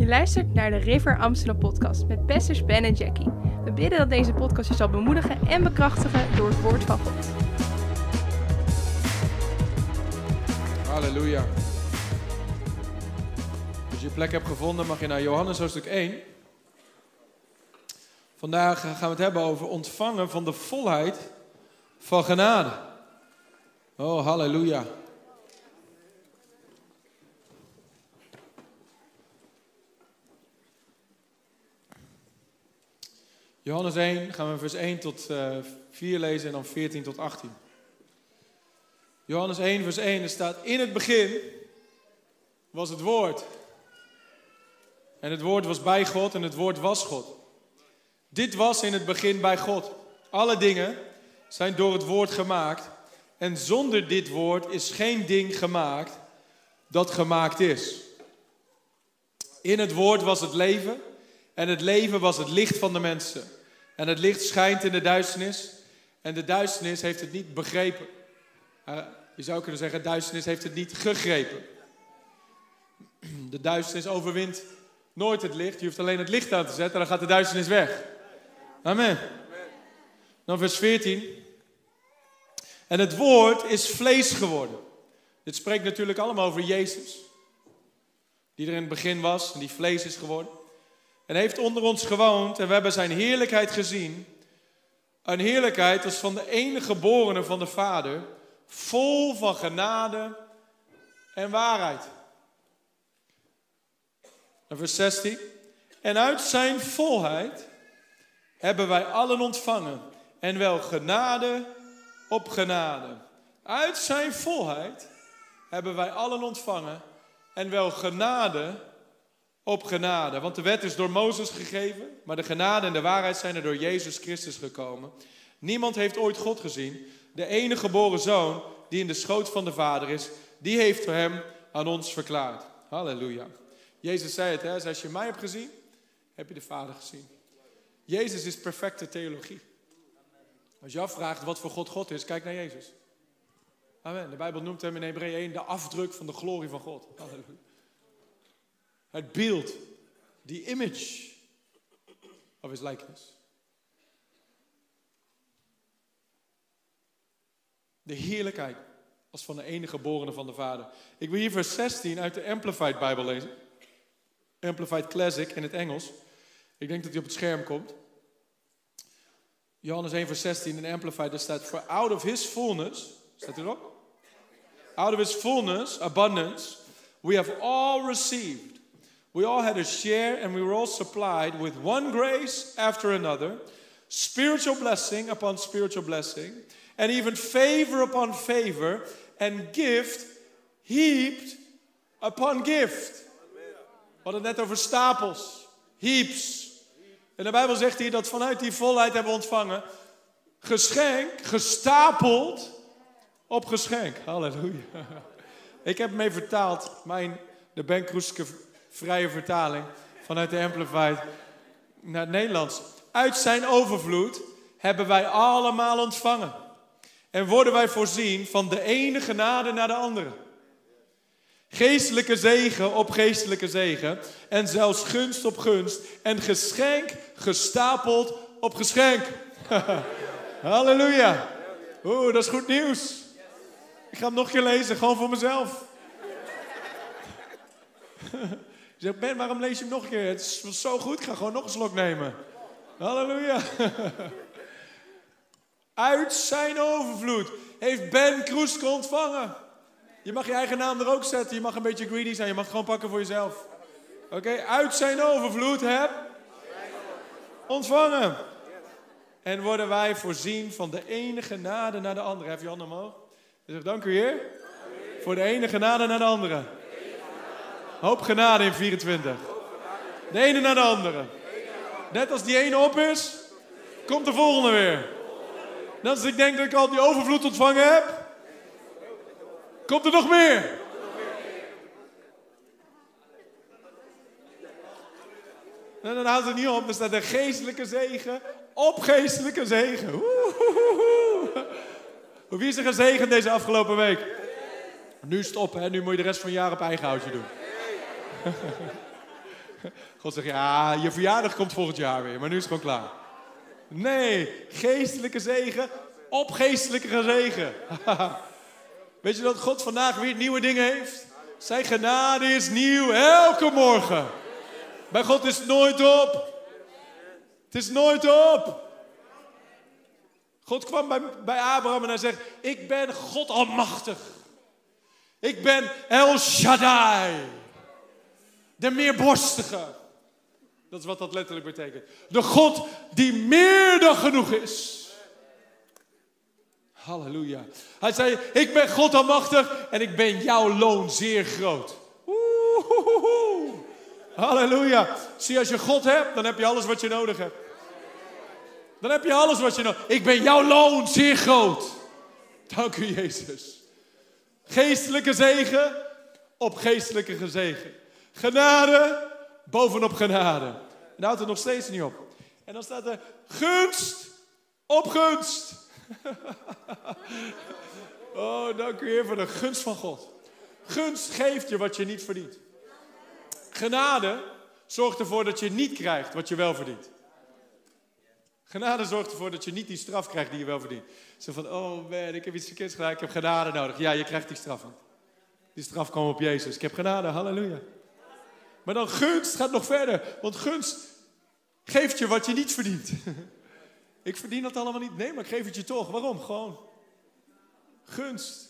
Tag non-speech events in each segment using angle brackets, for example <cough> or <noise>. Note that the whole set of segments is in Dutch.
Je luistert naar de River Amsterdam podcast met pastors Ben en Jackie. We bidden dat deze podcast je zal bemoedigen en bekrachtigen door het woord van God. Halleluja. Als je je plek hebt gevonden, mag je naar Johannes hoofdstuk 1. Vandaag gaan we het hebben over ontvangen van de volheid van genade. Oh, halleluja. Johannes 1 gaan we vers 1 tot uh, 4 lezen en dan 14 tot 18. Johannes 1 vers 1 er staat, in het begin was het woord. En het woord was bij God en het woord was God. Dit was in het begin bij God. Alle dingen zijn door het woord gemaakt. En zonder dit woord is geen ding gemaakt dat gemaakt is. In het woord was het leven en het leven was het licht van de mensen. En het licht schijnt in de duisternis en de duisternis heeft het niet begrepen. Je zou kunnen zeggen, duisternis heeft het niet gegrepen. De duisternis overwint nooit het licht. Je hoeft alleen het licht aan te zetten, dan gaat de duisternis weg. Amen. Dan vers 14. En het woord is vlees geworden. Dit spreekt natuurlijk allemaal over Jezus. Die er in het begin was en die vlees is geworden. En heeft onder ons gewoond en we hebben zijn heerlijkheid gezien. Een heerlijkheid als van de enige geborene van de Vader, vol van genade en waarheid. En vers 16. En uit zijn volheid hebben wij allen ontvangen. En wel genade op genade. Uit zijn volheid hebben wij allen ontvangen. En wel genade op genade. Want de wet is door Mozes gegeven, maar de genade en de waarheid zijn er door Jezus Christus gekomen. Niemand heeft ooit God gezien. De enige geboren zoon die in de schoot van de Vader is, die heeft hem aan ons verklaard. Halleluja. Jezus zei het, hè? als je mij hebt gezien, heb je de Vader gezien. Jezus is perfecte theologie. Als je afvraagt wat voor God God is, kijk naar Jezus. Amen. De Bijbel noemt hem in Hebreeën 1 de afdruk van de glorie van God. Halleluja. Het beeld, the image of his likeness. De heerlijkheid als van de enige geborene van de Vader. Ik wil hier vers 16 uit de Amplified Bijbel lezen. Amplified Classic in het Engels. Ik denk dat hij op het scherm komt. Johannes 1 vers 16 in Amplified, daar staat... For out of his fullness, staat erop? Out of his fullness, abundance, we have all received. We all had a share and we were all supplied with one grace after another, spiritual blessing upon spiritual blessing, and even favor upon favor, and gift heaped upon gift. We hadden het net over stapels, heaps. En de Bijbel zegt hier dat vanuit die volheid hebben we ontvangen. Geschenk, gestapeld op geschenk. Halleluja. <laughs> Ik heb mee vertaald, mijn, de Ben Kroeske vrije vertaling vanuit de Amplified naar het Nederlands. Uit zijn overvloed hebben wij allemaal ontvangen. En worden wij voorzien van de ene genade naar de andere. Geestelijke zegen op geestelijke zegen. En zelfs gunst op gunst. En geschenk gestapeld op geschenk. <laughs> Halleluja. Oeh, dat is goed nieuws. Ik ga hem nog een keer lezen, gewoon voor mezelf. <laughs> Je zegt, Ben, waarom lees je hem nog een keer? Het is zo goed, ik ga gewoon nog een slok nemen. Halleluja. <laughs> Uit zijn overvloed heeft Ben Kroeske ontvangen. Je mag je eigen naam er ook zetten. Je mag een beetje greedy zijn. Je mag het gewoon pakken voor jezelf. Oké, uit zijn overvloed heb ontvangen. En worden wij voorzien van de ene genade naar de andere. Heb je handen omhoog? Dus dank u Heer. Voor de ene genade naar de andere. Hoop genade in 24. De ene naar de andere. Net als die ene op is, komt de volgende weer. Net als ik denk dat ik al die overvloed ontvangen heb, komt er nog meer. En dan houdt het niet op, er staat een geestelijke zegen op geestelijke zegen. Wie is er gezegend deze afgelopen week? Nu stop, hè? nu moet je de rest van het jaar op eigen houtje doen. <laughs> God zegt, ja, je verjaardag komt volgend jaar weer, maar nu is het gewoon klaar. Nee, geestelijke zegen op geestelijke zegen. <laughs> Weet je dat God vandaag weer nieuwe dingen heeft? Zijn genade is nieuw elke morgen. Bij God is het nooit op. Het is nooit op. God kwam bij, bij Abraham en hij zegt: Ik ben God Almachtig. Ik ben El Shaddai. De meerborstige. Dat is wat dat letterlijk betekent. De God die meer dan genoeg is. Halleluja. Hij zei, ik ben God almachtig en ik ben jouw loon zeer groot. Oeh, Halleluja. Zie, als je God hebt, dan heb je alles wat je nodig hebt. Dan heb je alles wat je nodig hebt. Ik ben jouw loon zeer groot. Dank u, Jezus. Geestelijke zegen op geestelijke gezegen. Genade bovenop genade. En daar houdt het nog steeds niet op. En dan staat er gunst op gunst. <laughs> oh, dank u Heer voor de gunst van God. Gunst geeft je wat je niet verdient. Genade zorgt ervoor dat je niet krijgt wat je wel verdient. Genade zorgt ervoor dat je niet die straf krijgt die je wel verdient. Zo van, oh man, ik heb iets verkeerds gedaan, ik heb genade nodig. Ja, je krijgt die straf niet. Die straf komt op Jezus. Ik heb genade, halleluja. Maar dan gunst gaat nog verder. Want gunst geeft je wat je niet verdient. <laughs> ik verdien dat allemaal niet. Nee, maar ik geef het je toch. Waarom? Gewoon. Gunst.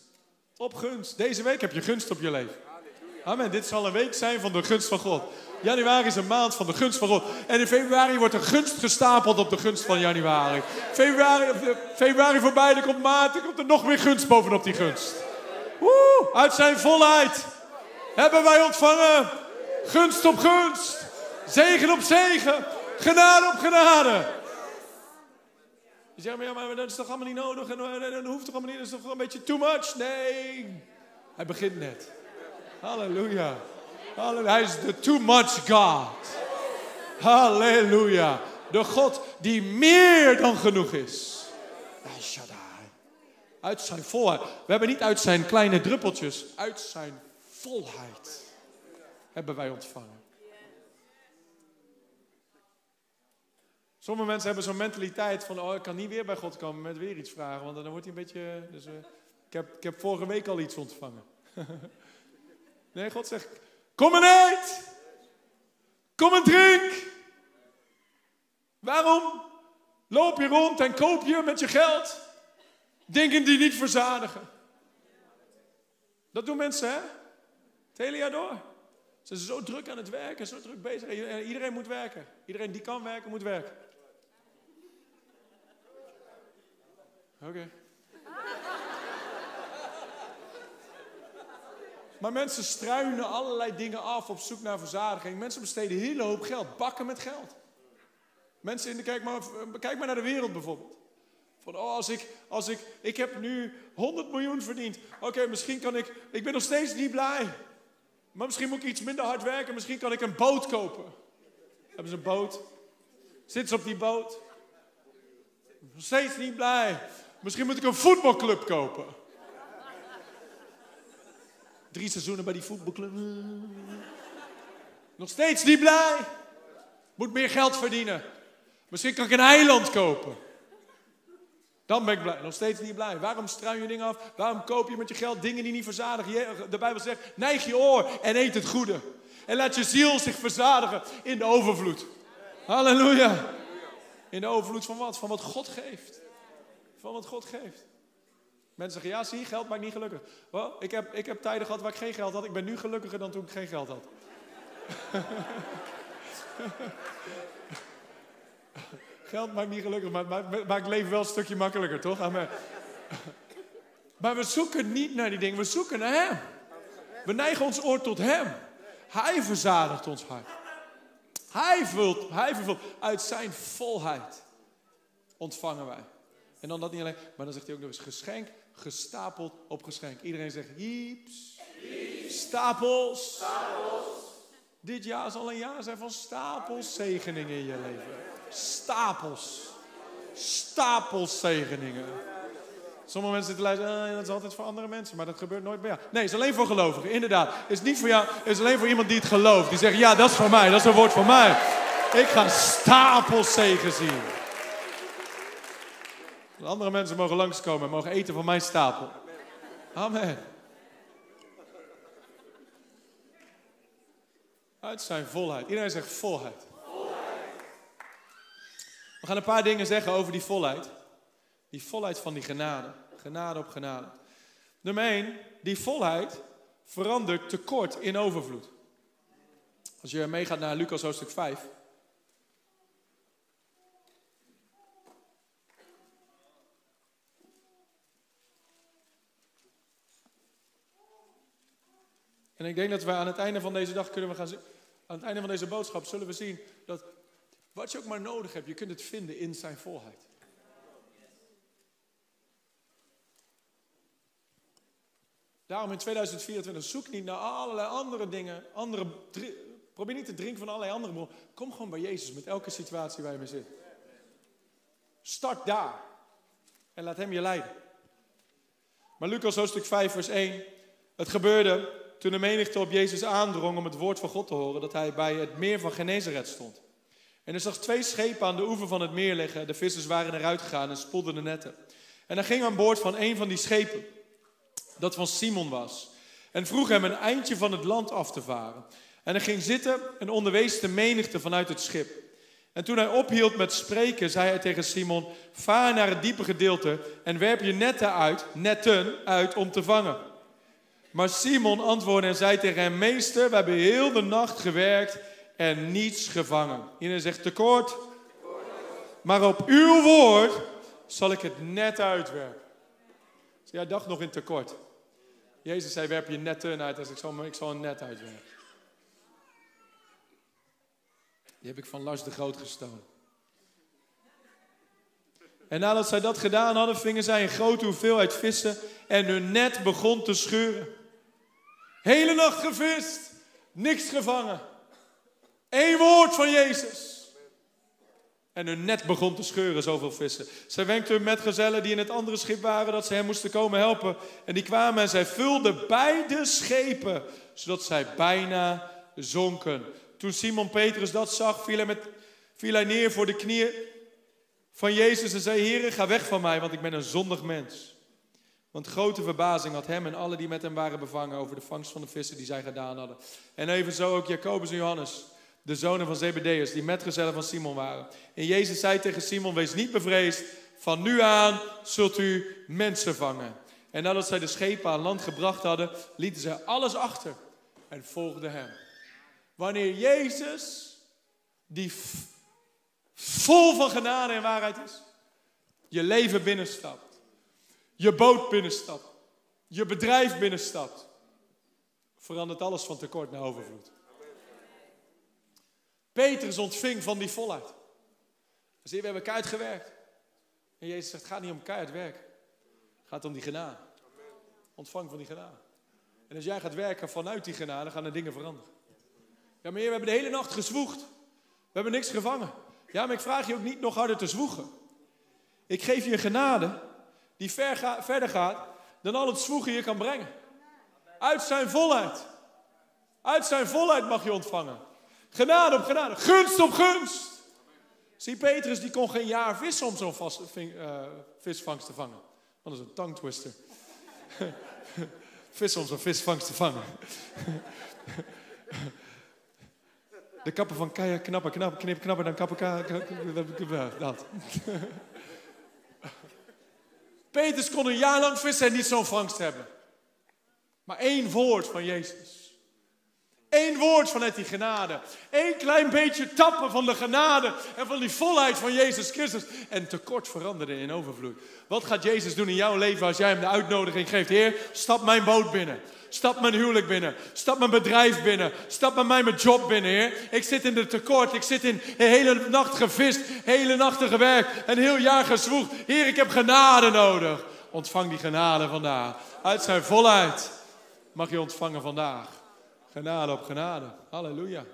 Op gunst. Deze week heb je gunst op je leven. Amen. Dit zal een week zijn van de gunst van God. Januari is een maand van de gunst van God. En in februari wordt er gunst gestapeld op de gunst van januari. Februari, februari voorbij, dan komt maart, dan komt er nog meer gunst bovenop die gunst. Woe, uit zijn volheid hebben wij ontvangen gunst op gunst, zegen op zegen, genade op genade. Je zegt, maar ja, maar dat is toch allemaal niet nodig en dat hoeft toch allemaal niet, dat is toch een beetje too much? Nee, hij begint net. Halleluja. Halleluja. Hij is de too much God. Halleluja. De God die meer dan genoeg is. Uit zijn volheid. We hebben niet uit zijn kleine druppeltjes, uit zijn volheid hebben wij ontvangen. Sommige mensen hebben zo'n mentaliteit van, oh, ik kan niet weer bij God komen met weer iets vragen, want dan wordt hij een beetje, dus, uh, ik, heb, ik heb vorige week al iets ontvangen. <laughs> nee, God zegt, kom en eet, kom en drink. Waarom loop je rond en koop je met je geld dingen die niet verzadigen? Dat doen mensen, hè? Het hele jaar door. Ze zijn zo druk aan het werken, zo druk bezig. Iedereen moet werken. Iedereen die kan werken, moet werken. Oké. Maar mensen struinen allerlei dingen af op zoek naar verzadiging. Mensen besteden een hele hoop geld, bakken met geld. Mensen in de kijk maar, kijk maar naar de wereld bijvoorbeeld. Van, oh, als ik, als ik, ik heb nu 100 miljoen verdiend. Oké, misschien kan ik, ik ben nog steeds niet blij. Maar misschien moet ik iets minder hard werken. Misschien kan ik een boot kopen. Hebben ze een boot? Zitten ze op die boot? Nog steeds niet blij. Misschien moet ik een voetbalclub kopen. Drie seizoenen bij die voetbalclub. Nog steeds niet blij. Moet meer geld verdienen. Misschien kan ik een eiland kopen. Dan ben ik blij. Nog steeds niet blij. Waarom struin je dingen af? Waarom koop je met je geld dingen die niet verzadigen? De Bijbel zegt, neig je oor en eet het goede. En laat je ziel zich verzadigen in de overvloed. Halleluja. In de overvloed van wat? Van wat God geeft. Van wat God geeft. Mensen zeggen, ja zie, geld maakt niet gelukkig. Ik, heb, ik heb tijden gehad waar ik geen geld had. Ik ben nu gelukkiger dan toen ik geen geld had. <laughs> Geld maakt niet gelukkig, maar het maakt leven wel een stukje makkelijker, toch? <laughs> Maar we zoeken niet naar die dingen, we zoeken naar Hem. We neigen ons oor tot Hem. Hij verzadigt ons hart. Hij vult, hij vervult. Uit zijn volheid ontvangen wij. En dan dat niet alleen, maar dan zegt hij ook nog eens geschenk, gestapeld op geschenk. Iedereen zegt hieps, stapels. stapels. Dit jaar zal een jaar zijn van stapels zegeningen in je leven. Stapels. Stapels zegeningen. Sommige mensen zitten luisteren, ah, dat is altijd voor andere mensen, maar dat gebeurt nooit bij jou. Nee, het is alleen voor gelovigen, inderdaad. Het is niet voor jou, het is alleen voor iemand die het gelooft. Die zegt, ja, dat is voor mij, dat is een woord voor mij. Ik ga stapels zegen zien. Andere mensen mogen langskomen en mogen eten van mijn stapel. Amen. Uit zijn volheid. Iedereen zegt volheid. We gaan een paar dingen zeggen over die volheid. Die volheid van die genade. Genade op genade. Nummer 1, die volheid verandert tekort in overvloed. Als je meegaat naar Lucas hoofdstuk 5. En ik denk dat we aan het einde van deze dag kunnen we gaan zien. Aan het einde van deze boodschap zullen we zien dat wat je ook maar nodig hebt, je kunt het vinden in zijn volheid. Daarom in 2024 zoek niet naar allerlei andere dingen. Andere, probeer niet te drinken van allerlei andere bronnen. Kom gewoon bij Jezus met elke situatie waar je mee zit. Start daar. En laat hem je leiden. Maar Lucas hoofdstuk 5 vers 1. Het gebeurde toen de menigte op Jezus aandrong om het woord van God te horen, dat hij bij het meer van Genezeret stond. En er zag twee schepen aan de oever van het meer liggen. De vissers waren eruit gegaan en spoelden de netten. En hij ging aan boord van een van die schepen, dat van Simon was. En vroeg hem een eindje van het land af te varen. En hij ging zitten en onderwees de menigte vanuit het schip. En toen hij ophield met spreken, zei hij tegen Simon: Vaar naar het diepe gedeelte en werp je netten uit, netten uit om te vangen. Maar Simon antwoordde en zei tegen hem: Meester, we hebben heel de nacht gewerkt en niets gevangen. Iedereen zegt tekort. Maar op uw woord zal ik het net uitwerpen. Dus jij dacht nog in tekort. Jezus zei: Werp je netten uit. Als ik zal, ik zal een net uitwerpen. Die heb ik van Lars de Groot gestolen. En nadat zij dat gedaan hadden, vingen zij een grote hoeveelheid vissen en hun net begon te scheuren. Hele nacht gevist, niks gevangen. Eén woord van Jezus. En hun net begon te scheuren, zoveel vissen. Zij wenkte hun metgezellen die in het andere schip waren dat ze hem moesten komen helpen. En die kwamen en zij vulden beide schepen, zodat zij bijna zonken. Toen Simon Petrus dat zag, viel hij, met, viel hij neer voor de knieën van Jezus en zei: Heer, ga weg van mij, want ik ben een zondig mens. Want grote verbazing had hem en alle die met hem waren bevangen over de vangst van de vissen die zij gedaan hadden. En evenzo ook Jacobus en Johannes, de zonen van Zebedeus, die metgezellen van Simon waren. En Jezus zei tegen Simon, wees niet bevreesd, van nu aan zult u mensen vangen. En nadat zij de schepen aan land gebracht hadden, lieten zij alles achter en volgden hem. Wanneer Jezus, die vol van genade en waarheid is, je leven binnenstapt je boot binnenstapt, je bedrijf binnenstapt, verandert alles van tekort naar overvloed. Petrus ontving van die volheid. Zie we hebben keihard gewerkt. En Jezus zegt, het gaat niet om keihard werk. Het gaat om die genade. Ontvang van die genade. En als jij gaat werken vanuit die genade, gaan er dingen veranderen. Ja, maar we hebben de hele nacht gezwoegd. We hebben niks gevangen. Ja, maar ik vraag je ook niet nog harder te zwoegen. Ik geef je een genade die ver verder gaat dan al het zwoegen je kan brengen. Uit zijn volheid. Uit zijn volheid mag je ontvangen. Genade op genade. Gunst op gunst. Zie, Petrus die kon geen jaar vissen om zo'n uh, visvangst te vangen. Dat is een tongue twister. <laughs> vissen om zo'n visvangst te vangen. <laughs> De kappen van keia knappen, knappen, knip, knappen, dan kappen, dat. <laughs> Peters kon een jaar lang vissen en niet zo'n vangst hebben. Maar één woord van Jezus. Eén woord vanuit die genade. Eén klein beetje tappen van de genade en van die volheid van Jezus Christus. En tekort veranderen in overvloed. Wat gaat Jezus doen in jouw leven als jij hem de uitnodiging geeft? Heer, stap mijn boot binnen. Stap mijn huwelijk binnen. Stap mijn bedrijf binnen. Stap bij mij mijn job binnen, Heer. Ik zit in de tekort. Ik zit in de hele nacht gevist. Hele nachten gewerkt. Een heel jaar gezwoegd. Heer, ik heb genade nodig. Ontvang die genade vandaag. Uit zijn volheid mag je ontvangen vandaag. Genade op genade. Halleluja.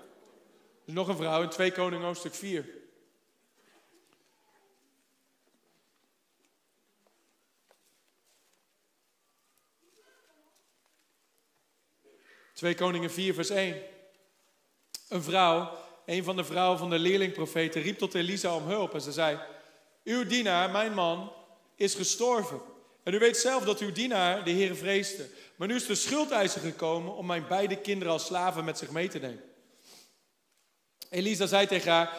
Dus nog een vrouw in 2 Koning hoofdstuk 4. 2 Koningen 4, vers 1. Een vrouw, een van de vrouwen van de leerlingprofeten, riep tot Elisa om hulp. En ze zei, uw dienaar, mijn man, is gestorven. En u weet zelf dat uw dienaar de Heer vreesde. Maar nu is de schuldeiser gekomen om mijn beide kinderen als slaven met zich mee te nemen. Elisa zei tegen haar,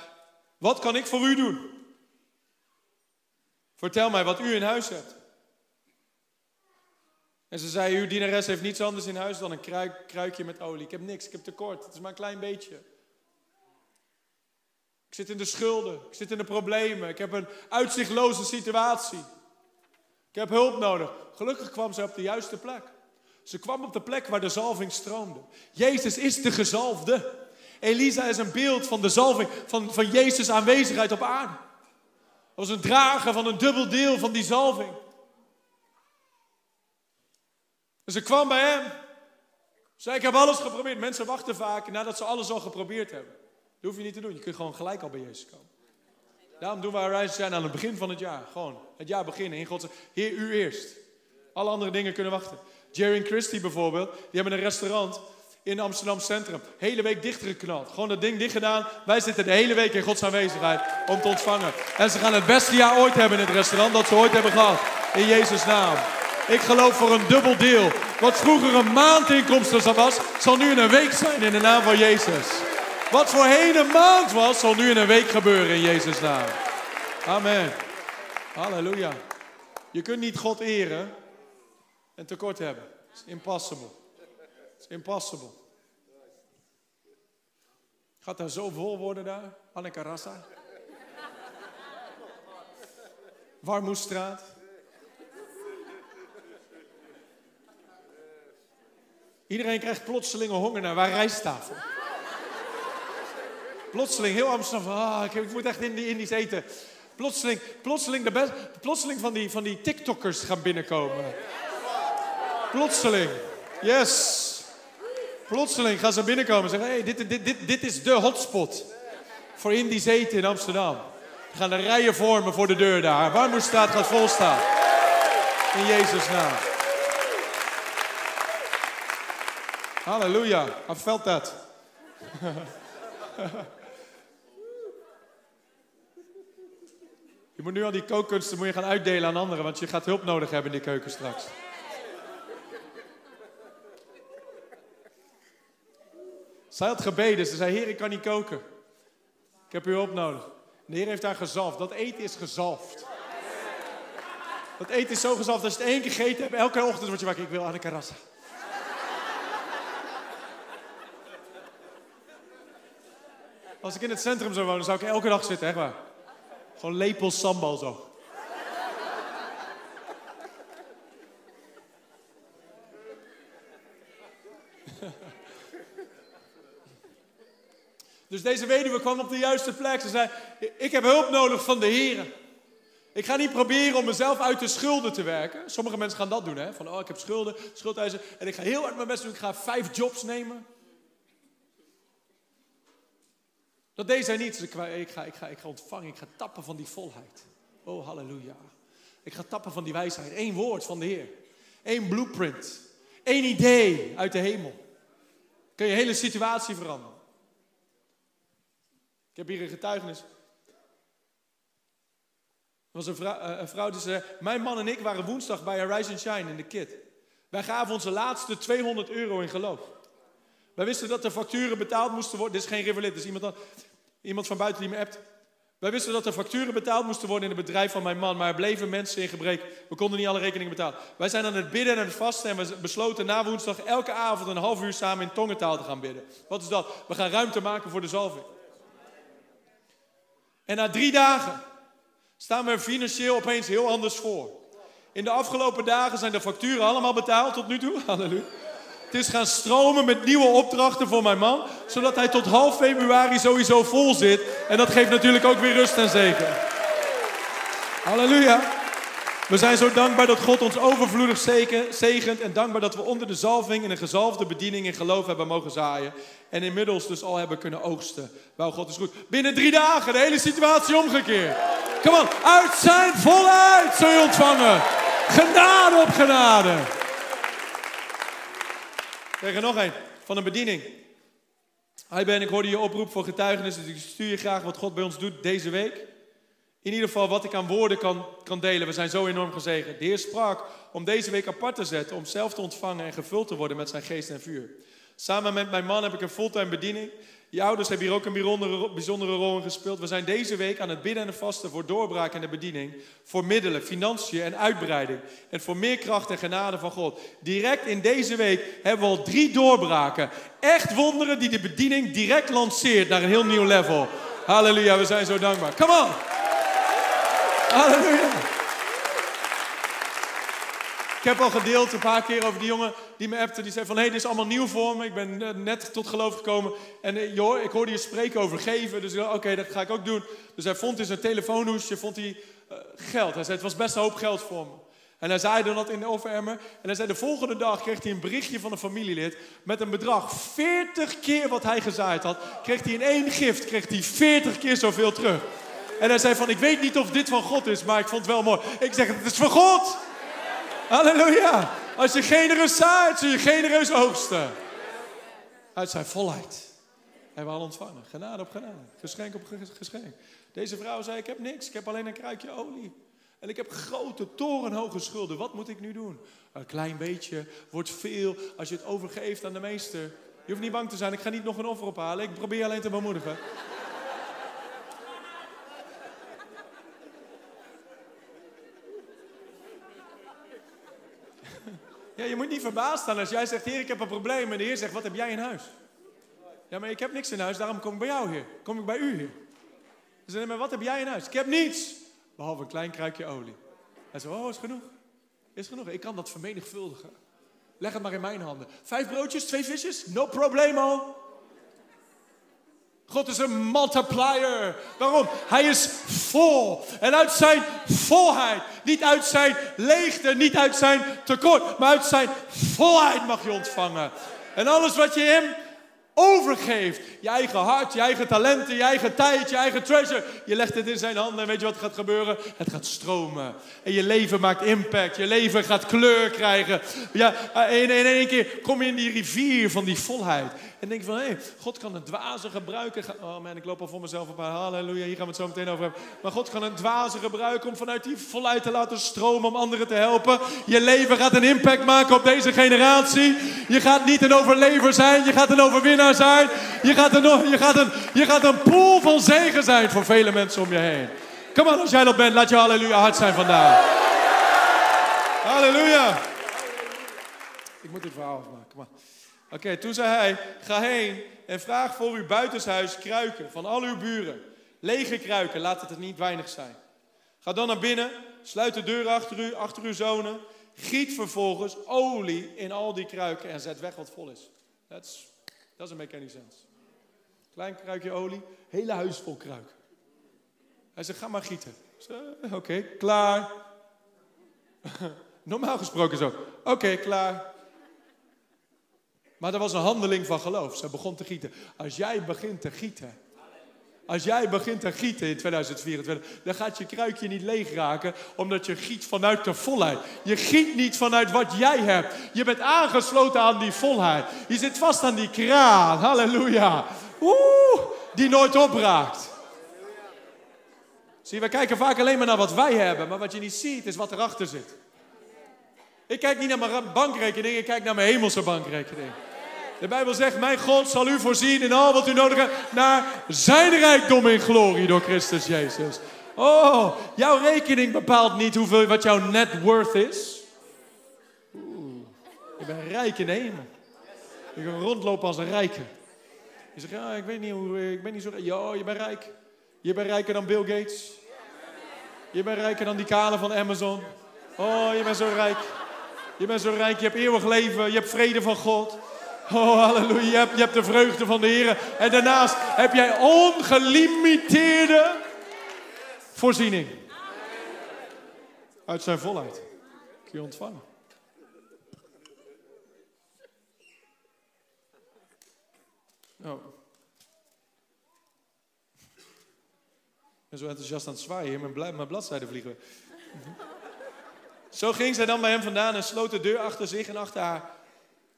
wat kan ik voor u doen? Vertel mij wat u in huis hebt. En ze zei, uw dienares heeft niets anders in huis dan een kruik, kruikje met olie. Ik heb niks, ik heb tekort, het is maar een klein beetje. Ik zit in de schulden, ik zit in de problemen, ik heb een uitzichtloze situatie. Ik heb hulp nodig. Gelukkig kwam ze op de juiste plek. Ze kwam op de plek waar de zalving stroomde. Jezus is de gezalfde. Elisa is een beeld van de zalving, van, van Jezus' aanwezigheid op aarde. Hij was een drager van een dubbel deel van die zalving. En ze kwam bij hem. Zei, ik heb alles geprobeerd. Mensen wachten vaak nadat ze alles al geprobeerd hebben. Dat hoef je niet te doen. Je kunt gewoon gelijk al bij Jezus komen. Daarom doen we Arise zijn aan het begin van het jaar. Gewoon het jaar beginnen in God. Heer, u eerst. Alle andere dingen kunnen wachten. Jerry en Christy bijvoorbeeld, die hebben een restaurant in Amsterdam Centrum. Hele week dichtgeknald. Gewoon dat ding dicht gedaan. Wij zitten de hele week in Gods aanwezigheid om te ontvangen. En ze gaan het beste jaar ooit hebben in het restaurant dat ze ooit hebben gehad. In Jezus' naam. Ik geloof voor een dubbel deel. Wat vroeger een maandinkomsten was, zal nu in een week zijn in de naam van Jezus. Wat voorheen een maand was, zal nu in een week gebeuren in Jezus' naam. Amen. Halleluja. Je kunt niet God eren en tekort hebben. It's impossible. It's impossible. Gaat daar zo vol worden daar? Anneke Rassa. Warmoestraat. Iedereen krijgt plotseling honger naar waar rijsttafel. Plotseling, heel Amsterdam, ah, ik, ik moet echt in die Indisch eten. Plotseling, plotseling, de plotseling van, die, van die TikTokkers gaan binnenkomen. Plotseling, yes. Plotseling gaan ze binnenkomen en zeggen, hey, dit, dit, dit, dit is de hotspot voor Indisch eten in Amsterdam. We gaan de rijen vormen voor de deur daar. Warmoestraat gaat vol staan. In Jezus' naam. Halleluja. I felt that. <laughs> Je moet nu al die kookkunsten moet je gaan uitdelen aan anderen, want je gaat hulp nodig hebben in die keuken straks. Zij had gebeden, ze zei, Heer, ik kan niet koken. Ik heb uw hulp nodig. De Heer heeft haar gezalfd. Dat eten is gezalfd. Dat eten is zo gezalfd, als je het één keer gegeten hebt, elke ochtend word je wakker, ik wil aan de karassa. Als ik in het centrum zou wonen, zou ik elke dag zitten, echt waar. Gewoon lepels sambal zo. Dus deze weduwe kwam op de juiste plek. Ze zei, ik heb hulp nodig van de Heer. Ik ga niet proberen om mezelf uit de schulden te werken. Sommige mensen gaan dat doen, hè? Van, oh, ik heb schulden, schuldeisen. En ik ga heel hard mijn best doen. Ik ga vijf jobs nemen. Dat deed zij niet. Ik ga, ik, ga, ik, ga, ontvangen, ik ga tappen van die volheid. Oh, halleluja. Ik ga tappen van die wijsheid. Eén woord van de Heer. Eén blueprint. Eén idee uit de hemel. Kun je hele situatie veranderen. Ik heb hier een getuigenis. Er was een vrouw, eh, een vrouw die zei, mijn man en ik waren woensdag bij and Shine in de kit. Wij gaven onze laatste 200 euro in geloof. Wij wisten dat de facturen betaald moesten worden. Dit is geen rivalit, dit is iemand, iemand van buiten die me appt. Wij wisten dat de facturen betaald moesten worden in het bedrijf van mijn man, maar er bleven mensen in gebrek. We konden niet alle rekeningen betalen. Wij zijn aan het bidden en het vasten en we besloten na woensdag elke avond een half uur samen in tongentaal te gaan bidden. Wat is dat? We gaan ruimte maken voor de zalving. En na drie dagen staan we er financieel opeens heel anders voor. In de afgelopen dagen zijn de facturen allemaal betaald tot nu toe. <laughs> Halleluja. Het is gaan stromen met nieuwe opdrachten voor mijn man, zodat hij tot half februari sowieso vol zit. En dat geeft natuurlijk ook weer rust en zegen. Halleluja. We zijn zo dankbaar dat God ons overvloedig zegent en dankbaar dat we onder de zalving in een gezalfde bediening in geloof hebben mogen zaaien. En inmiddels dus al hebben kunnen oogsten. Wauw, God is goed. Binnen drie dagen de hele situatie omgekeerd. Kom on, uit zijn voluit zul je ontvangen. Genade op genade. Tegen nog één. van een bediening. Hi Ben, ik hoorde je oproep voor getuigenis, dus ik stuur je graag wat God bij ons doet deze week. In ieder geval wat ik aan woorden kan, kan delen. We zijn zo enorm gezegend. De Heer sprak om deze week apart te zetten, om zelf te ontvangen en gevuld te worden met zijn geest en vuur. Samen met mijn man heb ik een fulltime bediening. Je ouders hebben hier ook een bijzondere, bijzondere rol in gespeeld. We zijn deze week aan het bidden en vasten voor doorbraak in de bediening. Voor middelen, financiën en uitbreiding. En voor meer kracht en genade van God. Direct in deze week hebben we al drie doorbraken. Echt wonderen die de bediening direct lanceert naar een heel nieuw level. Halleluja, we zijn zo dankbaar. Come on! Halleluja! Ik heb al gedeeld een paar keer over die jongen die me appte. Die zei van, hé, hey, dit is allemaal nieuw voor me. Ik ben eh, net tot geloof gekomen. En uh, joh, ik hoorde je spreken over geven. Dus oké, dat ga ik ook doen. Dus hij vond in zijn telefoonhoesje vond hij, uh, geld. Hij zei, het was best een hoop geld voor me. En hij zei dan dat in de overemmer. En hij zei, de volgende dag kreeg hij een berichtje van een familielid. Met een bedrag 40 keer wat hij gezaaid had. Kreeg hij in één gift, kreeg hij 40 keer zoveel terug. En hij zei van, ik weet niet of dit van God is, maar ik vond het wel mooi. Ik zeg, het is van God. Halleluja. Als je genereus zaait, zul je genereus oogsten. Uit zijn volheid. Hebben we al ontvangen. Genade op genade. Geschenk op geschenk. Deze vrouw zei, ik heb niks. Ik heb alleen een kruikje olie. En ik heb grote, torenhoge schulden. Wat moet ik nu doen? Een klein beetje wordt veel als je het overgeeft aan de meester. Je hoeft niet bang te zijn. Ik ga niet nog een offer ophalen. Ik probeer alleen te bemoedigen. Ja, je moet niet verbaasd staan als jij zegt, Heer, ik heb een probleem. En de Heer zegt, wat heb jij in huis? Ja, maar ik heb niks in huis, daarom kom ik bij jou, Heer. Kom ik bij u, Heer. Ze zeggen, maar wat heb jij in huis? Ik heb niets. Behalve een klein kruikje olie. Hij zegt, oh, is genoeg. Is genoeg. Ik kan dat vermenigvuldigen. Leg het maar in mijn handen. Vijf broodjes, twee visjes, no problemo. God is een multiplier. Waarom? Hij is vol. En uit zijn volheid, niet uit zijn leegte, niet uit zijn tekort, maar uit zijn volheid mag je ontvangen. En alles wat je hem overgeeft. Je eigen hart, je eigen talenten, je eigen tijd, je eigen treasure. Je legt het in zijn handen en weet je wat gaat gebeuren? Het gaat stromen. En je leven maakt impact. Je leven gaat kleur krijgen. Ja, in, in één keer kom je in die rivier van die volheid. En denk van, hé, hey, God kan een dwaze gebruiken. Oh man, ik loop al voor mezelf op. Halleluja, hier gaan we het zo meteen over hebben. Maar God kan een dwaze gebruiken om vanuit die volheid te laten stromen om anderen te helpen. Je leven gaat een impact maken op deze generatie. Je gaat niet een overlever zijn, je gaat een overwinnaar zijn. Je gaat een, je gaat een, je gaat een pool van zegen zijn voor vele mensen om je heen. Kom maar, als jij dat bent, laat je halleluja hard zijn vandaag. Halleluja. Ik moet dit verhaal afmaken. Oké, toen zei hij: Ga heen en vraag voor uw buitenshuis kruiken van al uw buren. Lege kruiken, laat het er niet weinig zijn. Ga dan naar binnen, sluit de deur achter u, achter uw zonen. Giet vervolgens olie in al die kruiken en zet weg wat vol is. That's, doesn't make any sense. Klein kruikje olie, hele huis vol kruiken. Hij zegt, ga maar gieten. Oké, okay, klaar. <laughs> Normaal gesproken zo. Oké, klaar. Maar er was een handeling van geloof. Ze begon te gieten. Als jij begint te gieten. Als jij begint te gieten in 2024, dan gaat je kruikje niet leeg raken, omdat je giet vanuit de volheid. Je giet niet vanuit wat jij hebt. Je bent aangesloten aan die volheid. Je zit vast aan die kraan. Halleluja. Oeh, die nooit opraakt. Zie, we kijken vaak alleen maar naar wat wij hebben, maar wat je niet ziet is wat erachter zit. Ik kijk niet naar mijn bankrekening, ik kijk naar mijn hemelse bankrekening. De Bijbel zegt, mijn God zal u voorzien in al wat u nodig hebt naar zijn rijkdom in glorie door Christus Jezus. Oh, jouw rekening bepaalt niet hoeveel, wat jouw net worth is. Oeh, je bent rijk in de hemel. Je kan rondlopen als een rijke. Je zegt, ja, ik weet niet hoe, ik ben niet zo rijk. Ja, je bent rijk. Je bent rijker dan Bill Gates. Je bent rijker dan die kale van Amazon. Oh, je bent zo rijk. Je bent zo rijk, je hebt eeuwig leven, je hebt vrede van God. Oh, halleluja. Je hebt, de vreugde van de Heer. En daarnaast heb jij ongelimiteerde voorziening. Uit zijn volheid. Kun je ontvangen. Oh. Ik ben zo enthousiast aan het zwaaien. Mijn, mijn bladzijden vliegen. Zo ging zij dan bij hem vandaan en sloot de deur achter zich en achter haar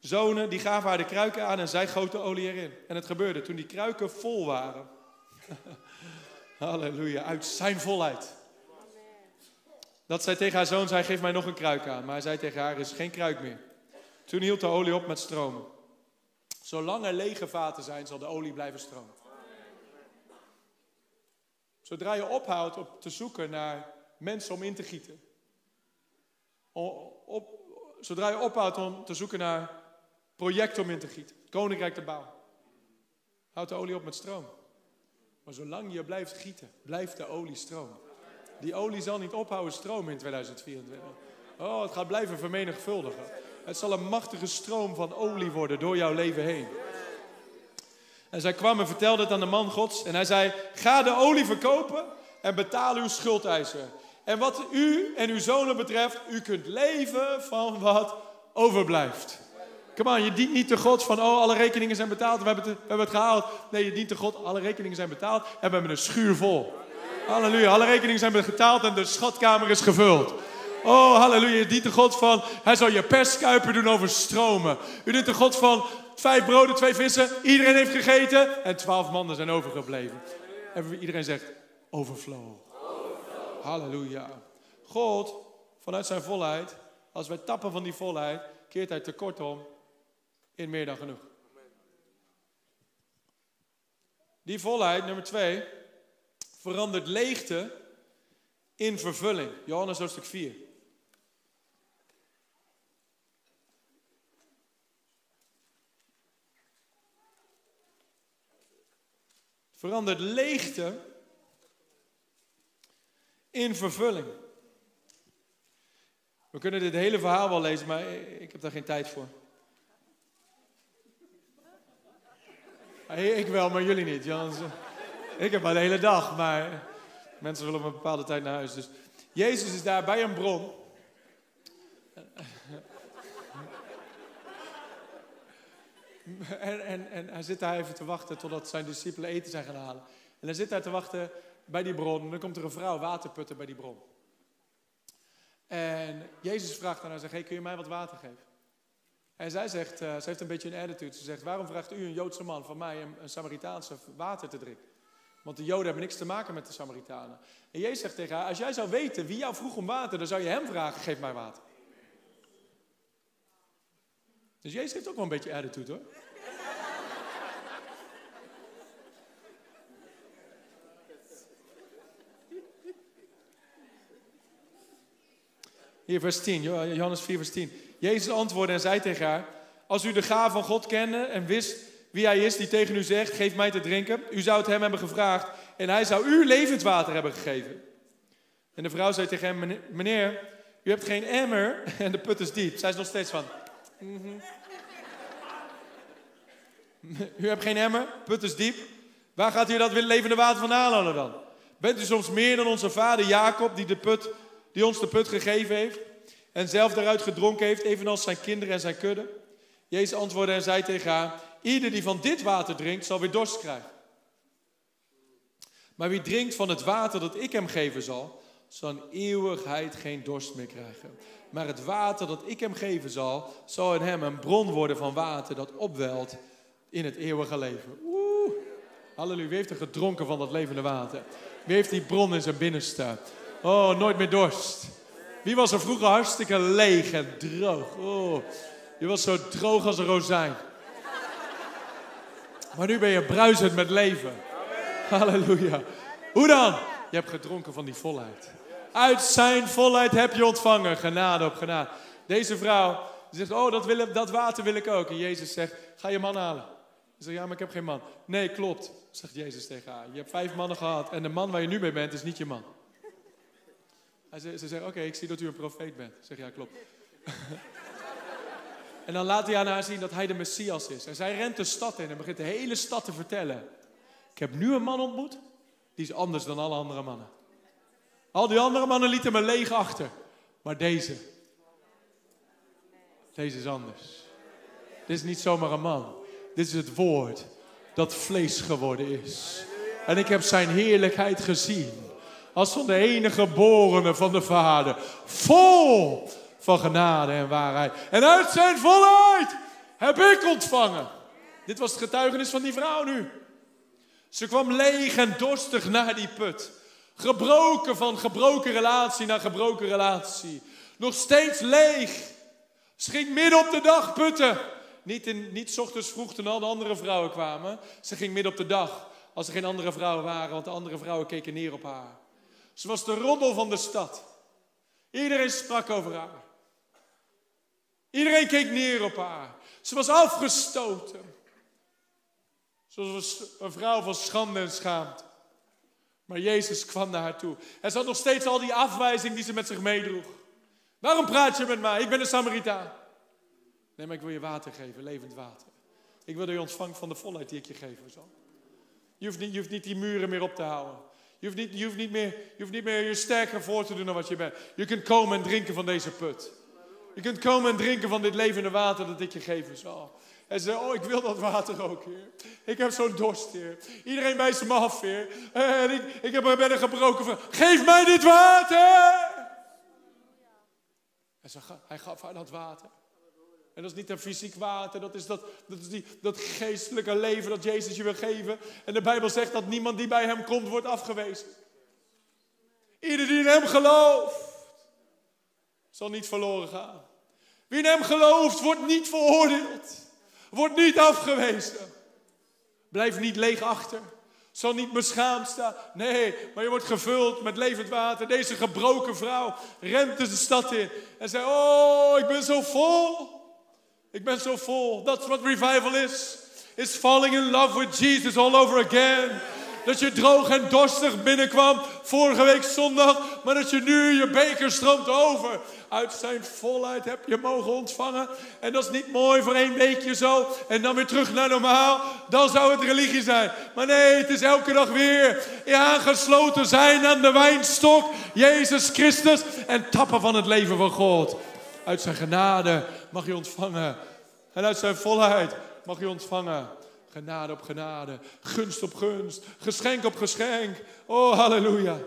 zonen die gaven haar de kruiken aan en zij goot de olie erin. En het gebeurde toen die kruiken vol waren. <laughs> Halleluja, uit zijn volheid. Dat zij tegen haar zoon zei, geef mij nog een kruik aan. Maar hij zei tegen haar, er is geen kruik meer. Toen hield de olie op met stromen. Zolang er lege vaten zijn, zal de olie blijven stromen. Zodra je ophoudt op te zoeken naar mensen om in te gieten. Op, zodra je ophoudt om te zoeken naar projecten om in te gieten. Koninkrijk te bouwen. Houdt de olie op met stroom. Maar zolang je blijft gieten, blijft de olie stromen. Die olie zal niet ophouden stromen in 2024. Oh, het gaat blijven vermenigvuldigen. Het zal een machtige stroom van olie worden door jouw leven heen. En zij kwam en vertelde het aan de man Gods. En hij zei: Ga de olie verkopen en betaal uw schuldeisen. En wat u en uw zonen betreft, u kunt leven van wat overblijft. Come on, je dient niet de God van, oh, alle rekeningen zijn betaald, we hebben, het, we hebben het gehaald. Nee, je dient de God, alle rekeningen zijn betaald en we hebben een schuur vol. Halleluja, alle rekeningen zijn betaald en de schatkamer is gevuld. Oh, halleluja, je dient de God van, hij zal je perskuipen doen overstromen. U dient de God van, vijf broden, twee vissen, iedereen heeft gegeten en twaalf mannen zijn overgebleven. En iedereen zegt, overflow. Halleluja. God, vanuit zijn volheid, als wij tappen van die volheid, keert hij tekort om in meer dan genoeg. Die volheid, nummer twee, verandert leegte in vervulling. Johannes hoofdstuk 4. Verandert leegte in vervulling. We kunnen dit hele verhaal wel lezen, maar ik heb daar geen tijd voor. Ik wel, maar jullie niet. Ik heb maar de hele dag, maar mensen willen op een bepaalde tijd naar huis. Dus Jezus is daar bij een bron. En, en, en hij zit daar even te wachten totdat zijn discipelen eten zijn gaan halen. En hij zit daar te wachten bij die bron. En dan komt er een vrouw waterputten bij die bron. En Jezus vraagt aan haar, zegt, hey, kun je mij wat water geven? En zij zegt, uh, ze heeft een beetje een attitude. Ze zegt, waarom vraagt u een Joodse man van mij een, een Samaritaanse water te drinken? Want de Joden hebben niks te maken met de Samaritanen. En Jezus zegt tegen haar, als jij zou weten wie jou vroeg om water, dan zou je hem vragen, geef mij water. Dus Jezus heeft ook wel een beetje attitude hoor. Hier vers 10, Johannes 4 vers 10. Jezus antwoordde en zei tegen haar: Als u de gaaf van God kende en wist wie hij is die tegen u zegt: Geef mij te drinken, u zou het hem hebben gevraagd en hij zou u levend water hebben gegeven. En de vrouw zei tegen hem: Meneer, u hebt geen emmer <laughs> en de put is diep. Zij is nog steeds van. Mhm. <laughs> U hebt geen emmer, put is diep. Waar gaat u dat levende water vandaan halen dan? Bent u soms meer dan onze vader Jacob, die, de put, die ons de put gegeven heeft? En zelf daaruit gedronken heeft, evenals zijn kinderen en zijn kudde? Jezus antwoordde en zei tegen haar, ieder die van dit water drinkt, zal weer dorst krijgen. Maar wie drinkt van het water dat ik hem geven zal, zal in eeuwigheid geen dorst meer krijgen. Maar het water dat ik hem geven zal, zal in hem een bron worden van water dat opwelt in het eeuwige leven. Oeh. Halleluja, wie heeft er gedronken van dat levende water? Wie heeft die bron in zijn binnenste? Oh, nooit meer dorst. Wie was er vroeger hartstikke leeg en droog? Oh, je was zo droog als een rozijn. Maar nu ben je bruisend met leven. Halleluja. Hoe dan? Je hebt gedronken van die volheid. Uit zijn volheid heb je ontvangen. Genade op genade. Deze vrouw zegt, oh, dat, wil, dat water wil ik ook. En Jezus zegt, ga je man halen. Ze zegt, ja, maar ik heb geen man. Nee, klopt, zegt Jezus tegen haar. Je hebt vijf mannen gehad en de man waar je nu mee bent is niet je man. Ze, ze zegt, oké, ik zie dat u een profeet bent. Ik zeg, ja, klopt. <laughs> en dan laat hij aan haar zien dat hij de Messias is. En zij rent de stad in en begint de hele stad te vertellen. Ik heb nu een man ontmoet, die is anders dan alle andere mannen. Al die andere mannen lieten me leeg achter. Maar deze, deze is anders. Dit is niet zomaar een man. Dit is het woord dat vlees geworden is. En ik heb zijn heerlijkheid gezien als van de enige geborene van de Vader. Vol van genade en waarheid. En uit zijn volheid heb ik ontvangen. Dit was het getuigenis van die vrouw nu. Ze kwam leeg en dorstig naar die put. Gebroken van gebroken relatie naar gebroken relatie. Nog steeds leeg. Ze ging midden op de dag putten. Niet, in, niet ochtends vroeg toen al de andere vrouwen kwamen. Ze ging midden op de dag. Als er geen andere vrouwen waren, want de andere vrouwen keken neer op haar. Ze was de roddel van de stad. Iedereen sprak over haar. Iedereen keek neer op haar. Ze was afgestoten. Ze was een vrouw van schande en schaamte. Maar Jezus kwam naar haar toe. En ze had nog steeds al die afwijzing die ze met zich meedroeg. Waarom praat je met mij? Ik ben een Samaritaan. Nee, maar ik wil je water geven, levend water. Ik wil dat je ontvangt van de volheid die ik je hoeft, niet, je hoeft niet die muren meer op te houden. Je hoeft, niet, je, niet meer, je niet meer je sterker voor te doen dan wat je bent. Je kunt komen en drinken van deze put. Je kunt komen en drinken van dit levende water dat ik je geven zal. En zei, oh, ik wil dat water ook, Heer. Ik heb zo'n dorst, Heer. Iedereen wijst me af, Heer. En ik, ik heb, ben een gebroken van, geef mij dit water! En hij gaf haar dat water. En dat is niet een fysiek water, dat is dat, dat, is die, dat geestelijke leven dat Jezus je wil geven. En de Bijbel zegt dat niemand die bij hem komt, wordt afgewezen. Ieder die in hem gelooft, zal niet verloren gaan. Wie in hem gelooft, wordt niet veroordeeld. Wordt niet afgewezen. Blijf niet leeg achter. Zal niet beschaamd staan. Nee, maar je wordt gevuld met levend water. Deze gebroken vrouw rent de stad in en zei: Oh, ik ben zo vol. Ik ben zo vol. Dat is wat revival is. Is falling in love with Jesus all over again. Dat je droog en dorstig binnenkwam vorige week zondag, maar dat je nu je beker stroomt over. Uit zijn volheid heb je mogen ontvangen. En dat is niet mooi voor één weekje zo en dan weer terug naar normaal. Dan zou het religie zijn. Maar nee, het is elke dag weer aangesloten zijn aan de wijnstok, Jezus Christus, en tappen van het leven van God. Uit zijn genade mag je ontvangen. En uit zijn volheid mag je ontvangen. Genade op genade, gunst op gunst, geschenk op geschenk. Oh, halleluja.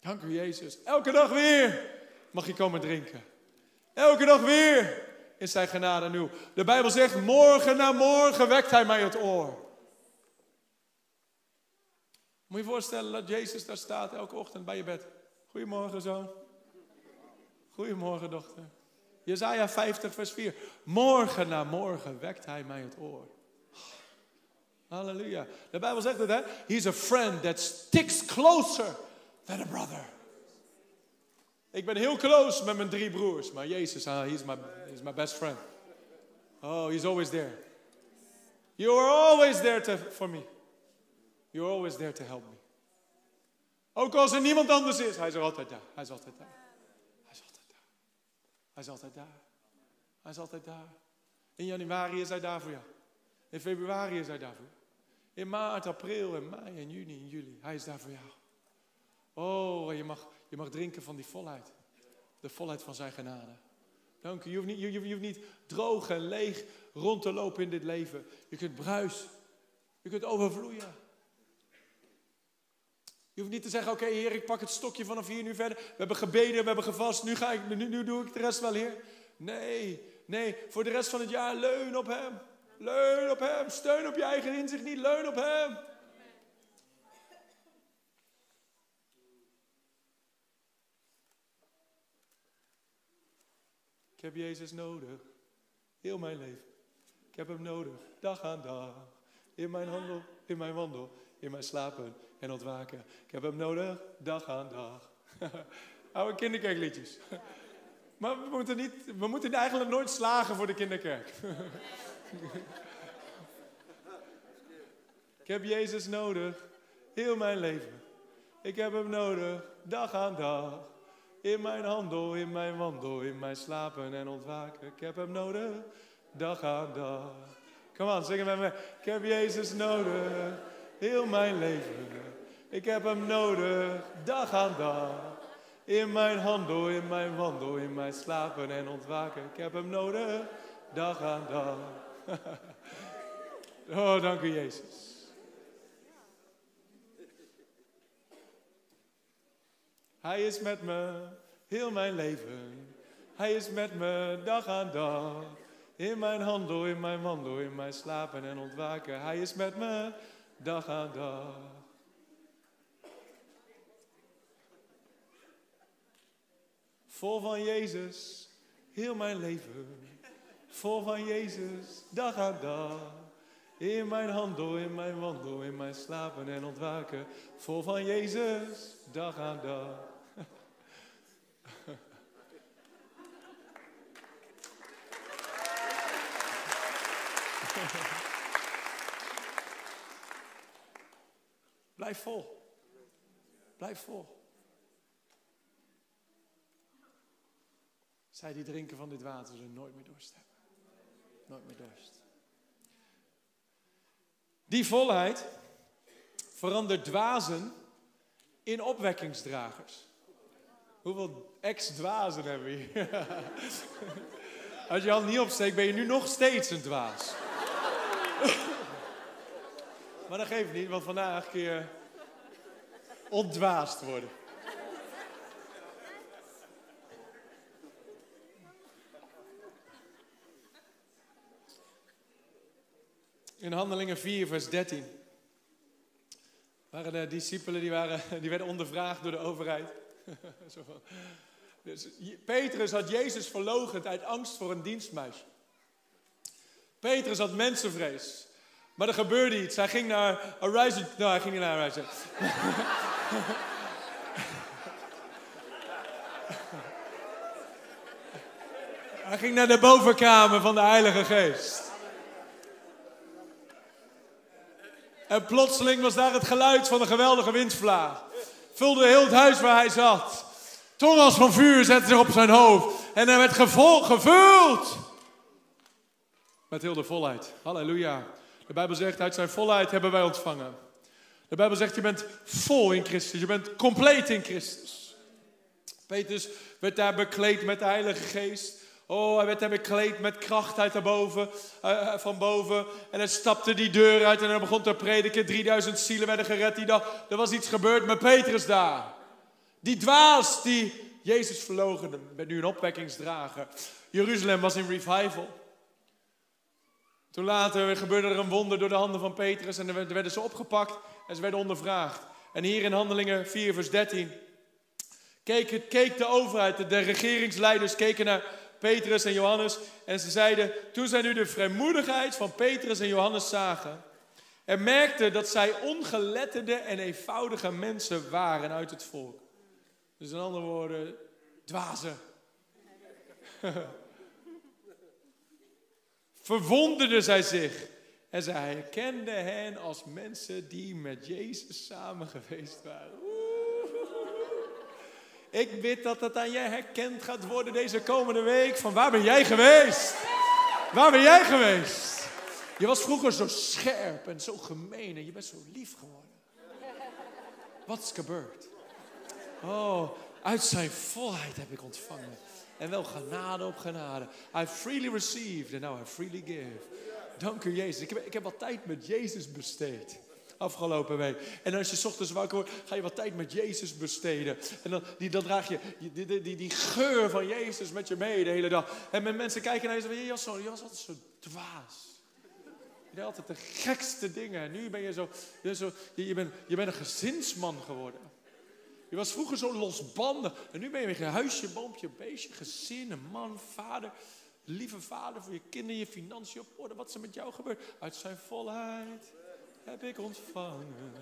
Dank u, Jezus. Elke dag weer mag je komen drinken. Elke dag weer is zijn genade nieuw. De Bijbel zegt, morgen na morgen wekt hij mij het oor. Moet je voorstellen dat Jezus daar staat elke ochtend bij je bed. Goedemorgen, zoon. Goedemorgen, dochter. Jezaja 50, vers 4. Morgen na morgen wekt hij mij het oor. Halleluja. De Bijbel zegt het, hè? He's a friend that sticks closer than a brother. Ik ben heel close met mijn drie broers, maar Jezus, uh, he's, my, best friend. Oh, he's always there. You are always there to, for me. You're always there to help me. Ook als er niemand anders is, hij is er altijd daar. Hij is altijd daar. Hij is altijd daar. Hij is altijd daar. In januari is hij daar voor jou. In februari is hij daar voor jou. In maart, april en mei en juni en juli. Hij is daar voor jou. Oh, je mag, je mag drinken van die volheid. De volheid van zijn genade. Dank u. Je hoeft, niet, je, je hoeft niet droog en leeg rond te lopen in dit leven. Je kunt bruisen. Je kunt overvloeien. Je hoeft niet te zeggen, oké heer, ik pak het stokje vanaf hier nu verder. We hebben gebeden, we hebben gevast, nu, ga ik, nu, nu doe ik de rest wel, heer. Nee, nee, voor de rest van het jaar leun op hem. Leun op hem, steun op je eigen inzicht niet, leun op hem. Ik heb Jezus nodig, heel mijn leven. Ik heb hem nodig, dag aan dag. In mijn handel, in mijn wandel, in mijn slapen en ontwaken. Ik heb hem nodig, dag aan dag. <laughs> Oude kinderkerkliedjes. <laughs> Maar we moeten, niet, we moeten eigenlijk nooit slagen voor de kinderkerk. <laughs> Ik heb Jezus nodig, heel mijn leven. Ik heb hem nodig, dag aan dag. In mijn handel, in mijn wandel, in mijn slapen en ontwaken. Ik heb hem nodig, dag aan dag. Kom aan, zing met me. Ik heb Jezus nodig, heel mijn leven. Ik heb hem nodig, dag aan dag. In mijn handel, in mijn wandel, in mijn slapen en ontwaken. Ik heb hem nodig, dag aan dag. <laughs> oh, dank u Jezus. Hij is met me, heel mijn leven. Hij is met me, dag aan dag In mijn handel, in mijn wandel, in mijn slapen en ontwaken. Hij is met me dag aan dag. Vol van Jezus, heel mijn leven. Vol van Jezus, dag aan dag. In mijn handel, in mijn wandel, in mijn slapen en ontwaken. Vol van Jezus, dag aan dag. <laughs> Blijf vol. Blijf vol. Zij die drinken van dit water zullen nooit meer dorst hebben. Nooit meer dorst. Die volheid verandert dwazen in opwekkingsdragers. Hoeveel ex-dwazen hebben we hier? <laughs> Als je hand niet opsteekt, ben je nu nog steeds een dwaas. Maar dat geeft niet, want vandaag kun je ontdwaasd worden. In Handelingen 4, vers 13. Waren de discipelen die, waren, die werden ondervraagd door de overheid. <laughs> Dus Petrus had Jezus verlogend uit angst voor een dienstmeisje. Petrus had mensenvrees. Maar er gebeurde iets. Hij ging naar Horizon. Nou, hij ging niet naar Horizon. <laughs> hij ging naar de bovenkamer van de Heilige Geest. En plotseling was daar het geluid van een geweldige windvlaag. Vulde heel het huis waar hij zat. Tong als van vuur zette zich op zijn hoofd. En hij werd gevuld. Met heel de volheid. Halleluja. De Bijbel zegt, uit zijn volheid hebben wij ontvangen. De Bijbel zegt, je bent vol in Christus. Je bent compleet in Christus. Petrus werd daar bekleed met de Heilige Geest. Oh, hij werd daar bekleed met kracht uit uh, van boven. En hij stapte die deur uit en hij begon te prediken. 3000 zielen werden gered die dag. Er was iets gebeurd met Petrus daar. Die dwaas die Jezus verloochende, werd nu een opwekkingsdrager. Jeruzalem was in revival. Toen later gebeurde er een wonder door de handen van Petrus en er werden ze opgepakt en ze werden ondervraagd. En hier in Handelingen 4, vers 13 keek, keek de overheid, de regeringsleiders keken naar Petrus en Johannes en ze zeiden, toen zij nu de vrijmoedigheid van Petrus en Johannes zagen en merkten dat zij ongeletterde en eenvoudige mensen waren uit het volk. Dus in andere woorden, dwazen. <laughs> Verwonderden zij zich en zij herkenden hen als mensen die met Jezus samen geweest waren. Ik weet dat het aan jij herkend gaat worden deze komende week. Van waar ben jij geweest? Waar ben jij geweest? Je was vroeger zo scherp en zo gemeen en je bent zo lief geworden. Wat is gebeurd? Oh, uit zijn volheid heb ik ontvangen. En wel genade op genade. I freely received and now I freely give. Dank u Jezus. Ik heb, ik heb wat tijd met Jezus besteed. Afgelopen week. En als je ochtends wakker wordt, ga je wat tijd met Jezus besteden. En dan, die, dan draag je die, die, die, geur van Jezus met je mee de hele dag. En met mensen kijken naar je en zeggen, je was altijd zo dwaas. Je deed altijd de gekste dingen. En nu ben je zo, je, zo, je, je, bent, je bent een gezinsman geworden. Je was vroeger zo losbandig. En nu ben je weer huisje, boompje, beestje, gezin, man, vader. Lieve vader voor je kinderen, je financiën op orde. Wat is er met jou gebeurd? Uit zijn volheid heb ik ontvangen.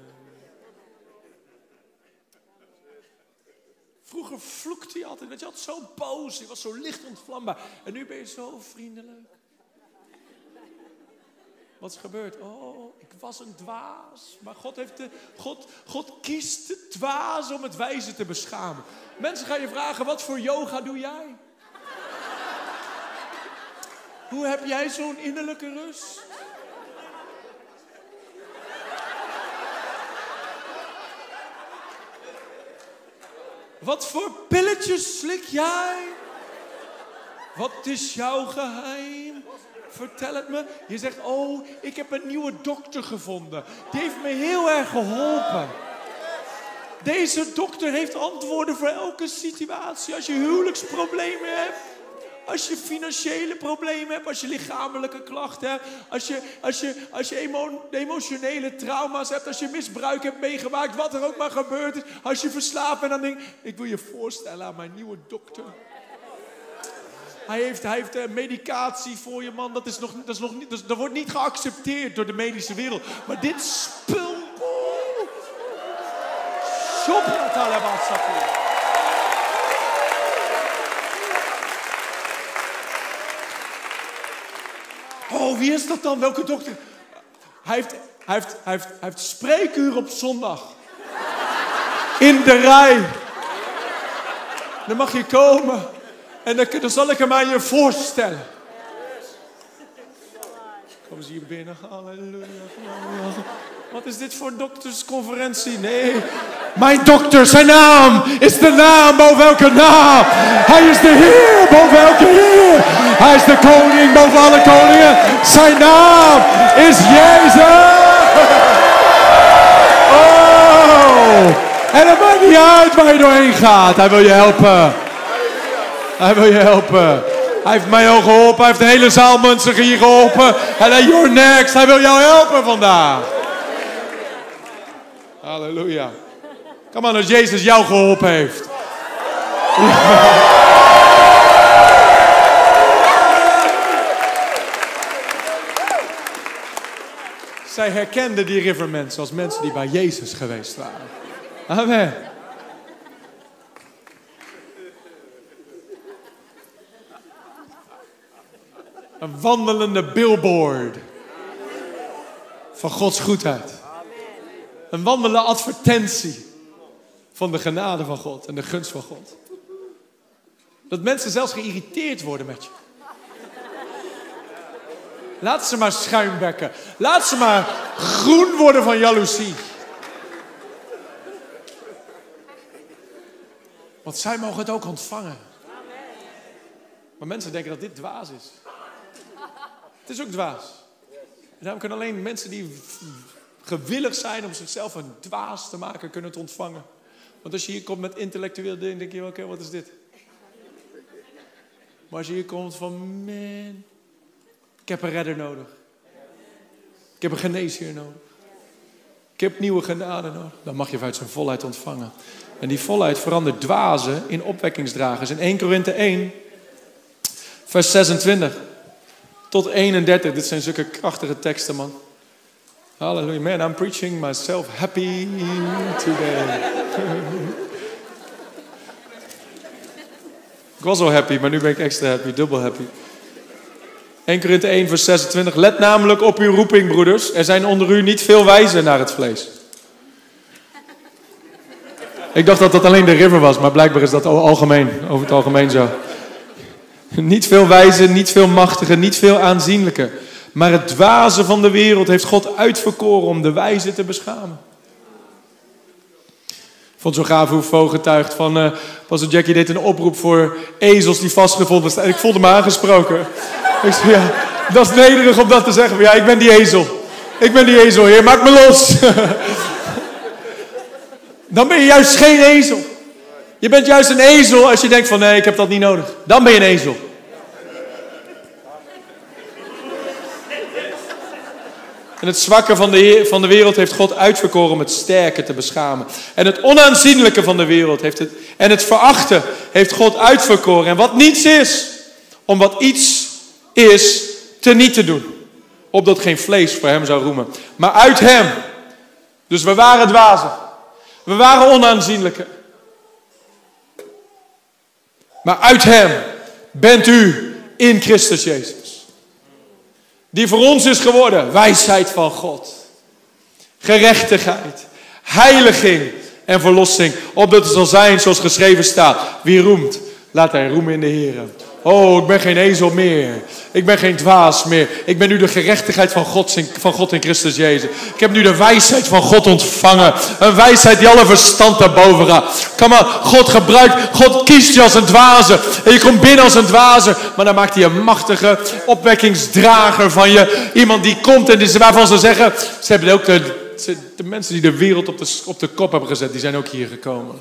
Vroeger vloekte hij altijd, weet je, altijd zo boos. Hij was zo licht ontvlambaar. En nu ben je zo vriendelijk. Wat is gebeurd? Oh, ik was een dwaas. Maar God, heeft de, God, God kiest de dwaas om het wijze te beschamen. Mensen gaan je vragen, wat voor yoga doe jij? Hoe heb jij zo'n innerlijke rust? Wat voor pilletjes slik jij? Wat is jouw geheim? Vertel het me. Je zegt, oh, ik heb een nieuwe dokter gevonden. Die heeft me heel erg geholpen. Deze dokter heeft antwoorden voor elke situatie. Als je huwelijksproblemen hebt. als je financiële problemen hebt, als je lichamelijke klachten hebt, als je, als je, als je emo- emotionele trauma's hebt, als je misbruik hebt meegemaakt, wat er ook maar gebeurd is, als je verslaafd bent, dan denk ik wil je voorstellen aan mijn nieuwe dokter. Hij heeft, hij heeft eh, medicatie voor je, man. Dat, is nog, dat, is nog niet, dat, wordt niet geaccepteerd door de medische wereld. Maar dit spul... talabatsaki. Oh, wie is dat dan? Welke dokter? Hij heeft, hij heeft, hij heeft spreekuur op zondag. In de rij. Dan mag je komen. En dan, zal ik hem aan je voorstellen. Kom ze hier binnen. Halleluja. Wat is dit voor doktersconferentie? Nee. Mijn dokter, zijn naam is de naam boven elke naam. Hij is de Heer boven elke Heer. Hij is de koning boven alle koningen. Zijn naam is Jezus. Oh. En het maakt niet uit waar je doorheen gaat. Hij wil je helpen. Hij wil je helpen. Hij heeft mij al geholpen. Hij heeft de hele zaal mensen hier geholpen. En you're next. Hij wil jou helpen vandaag. Halleluja. Kom aan, als Jezus jou geholpen heeft. Zij herkenden die rivermensen als mensen die bij Jezus geweest waren. Amen. Een wandelende billboard van Gods goedheid. Een wandelende advertentie van de genade van God en de gunst van God. Dat mensen zelfs geïrriteerd worden met je. Laat ze maar schuimbekken. Laat ze maar groen worden van jaloezie. Want zij mogen het ook ontvangen. Maar mensen denken dat dit dwaas is. Het is ook dwaas. En daarom kunnen alleen mensen die gewillig zijn om zichzelf een dwaas te maken, kunnen het ontvangen. Want als je hier komt met intellectueel ding, denk je, oké, wat is dit? Maar als je hier komt van, man, ik heb een redder nodig. Ik heb een geneesheer nodig. Ik heb nieuwe genade nodig. Dan mag je vanuit zijn volheid ontvangen. En die volheid verandert dwazen in opwekkingsdragers. In 1 Korinthe 1, vers 26 tot 31. Dit zijn zulke krachtige teksten, man. Hallelujah. Man, I'm preaching myself happy today. <laughs> ik was al happy, maar nu ben ik extra happy, dubbel happy. 1 Korinthe 1, vers 26. Let namelijk op uw roeping, broeders. Er zijn onder u niet veel wijzen naar het vlees. Ik dacht dat dat alleen de river was, maar blijkbaar is dat algemeen, over het algemeen zo. Niet veel wijzen, niet veel machtigen, niet veel aanzienlijke. Maar het dwaze van de wereld heeft God uitverkoren om de wijze te beschamen. Ik vond zo gaaf hoe Vo getuigt van... eh Pastor Jackie deed een oproep voor ezels die vastgevonden staan. Ik voelde me aangesproken. Ik zei, ja, dat is nederig om dat te zeggen. Ja, ik ben die ezel. Ik ben die ezel, heer. Maak me los. <laughs> Dan ben je juist geen ezel. Je bent juist een ezel als je denkt van... Nee, ik heb dat niet nodig. Dan ben je een ezel. En het zwakke van de, van de wereld heeft God uitverkoren om het sterke te beschamen. En het onaanzienlijke van de wereld heeft het, en het verachten heeft God uitverkoren. En wat niets is, om wat iets is, te niet te doen. Opdat geen vlees voor hem zou roemen. Maar uit hem. Dus we waren dwazen. We waren onaanzienlijke. Maar uit hem bent u in Christus Jezus. Die voor ons is geworden wijsheid van God. Gerechtigheid, heiliging en verlossing. Opdat het zal zijn zoals geschreven staat. Wie roemt, laat hij roemen in de Heer. Oh, ik ben geen ezel meer. Ik ben geen dwaas meer. Ik ben nu de gerechtigheid van God, in, van God Christus Jezus. Ik heb nu de wijsheid van God ontvangen. Een wijsheid die alle verstand daarboven gaat. Kom maar, God gebruikt, God kiest je als een dwaze. En je komt binnen als een dwaze. Maar dan maakt hij een machtige opwekkingsdrager van je. Iemand die komt en die, waarvan ze zeggen... Ze hebben ook de, de mensen die de wereld op de, op de kop hebben gezet, die zijn ook hier gekomen.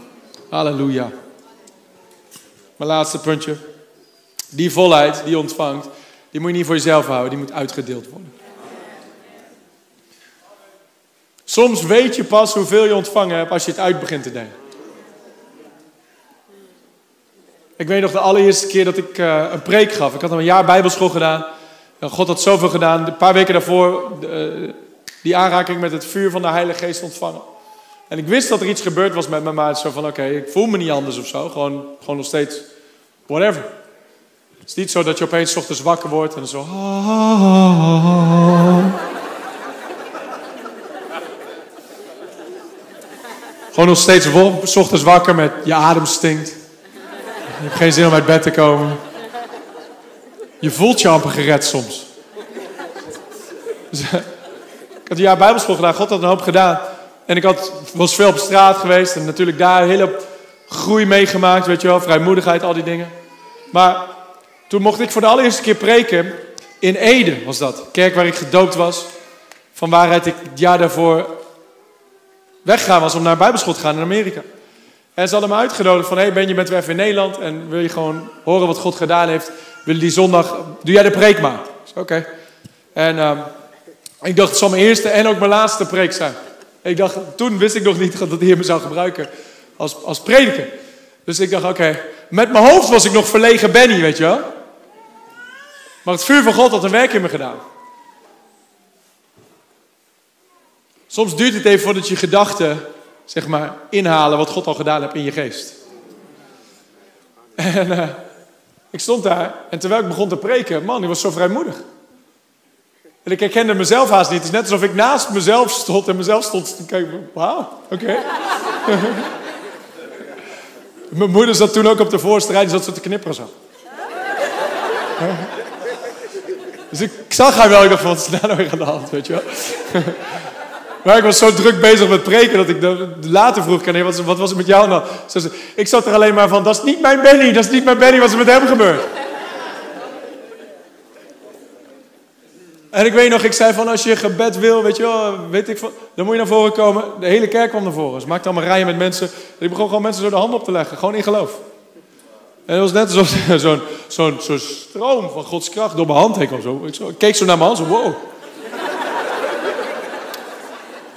Halleluja. Mijn laatste puntje. Die volheid die ontvangt, die moet je niet voor jezelf houden, die moet uitgedeeld worden. Soms weet je pas hoeveel je ontvangen hebt als je het uit begint te delen. Ik weet nog de allereerste keer dat ik uh, een preek gaf. Ik had een jaar bijbelschool gedaan. God had zoveel gedaan. Een paar weken daarvoor uh, die aanraking met het vuur van de Heilige Geest ontvangen. En ik wist dat er iets gebeurd was met het is zo van oké, ik voel me niet anders of zo. Gewoon, gewoon nog steeds whatever. Het is niet zo dat je opeens ochtends wakker wordt en zo... Gewoon nog steeds ochtends wakker met je adem stinkt. Je hebt geen zin om uit bed te komen. Je voelt je amper gered soms. Dus, <laughs> ik had een jaar bijbelschool gedaan. God had een hoop gedaan. En ik had, was veel op straat geweest. En natuurlijk daar een hele groei meegemaakt. Weet je wel, vrijmoedigheid, al die dingen. Maar toen mocht ik voor de allereerste keer preken. In Ede was dat. Kerk waar ik gedoopt was. Van waaruit ik het jaar daarvoor weggegaan was om naar bijbelschool te gaan in Amerika. En ze hadden me uitgenodigd van, hey ben je bent weer even in Nederland en wil je gewoon horen wat God gedaan heeft. Wil je die zondag, doe jij de preek maar. Oké. En uh, ik dacht, het zal mijn eerste en ook mijn laatste preek zijn. Ik dacht, toen wist ik nog niet dat de Heer me zou gebruiken als, als prediker. Dus ik dacht, oké, met mijn hoofd was ik nog verlegen Benny, weet je wel. Maar het vuur van God had een werk in me gedaan. Soms duurt het even voordat je gedachten, zeg maar, inhalen wat God al gedaan heeft in je geest. En uh, ik stond daar en terwijl ik begon te preken, man, ik was zo vrijmoedig. En ik herkende mezelf haast niet. Het is net alsof ik naast mezelf stond en mezelf stond te kijken. Wauw, oké. <laughs> Mijn moeder zat toen ook op de voorste rij, die zat zo te knipperen zo. Dus ik, zag haar wel, ik dacht van, wat is daar nou weer aan de hand, weet je wel. <laughs> Maar ik was zo druk bezig met preken dat ik later vroeg, kan wat, wat was er met jou nou? Ik zat er alleen maar van, dat is niet mijn Benny, dat is niet mijn Benny, wat is er met hem gebeurd? En ik weet nog, ik zei van als je gebed wil, weet je wel, weet ik van, dan moet je naar voren komen. De hele kerk kwam naar voren. Ze maakte allemaal rijen met mensen. Ik begon gewoon mensen zo de hand op te leggen, gewoon in geloof. En het was net <laughs> zo'n zo'n zo'n zo stroom van Gods kracht door mijn hand heen kwam. Zo. Ik, zo, keek zo naar mijn hand, zo wow.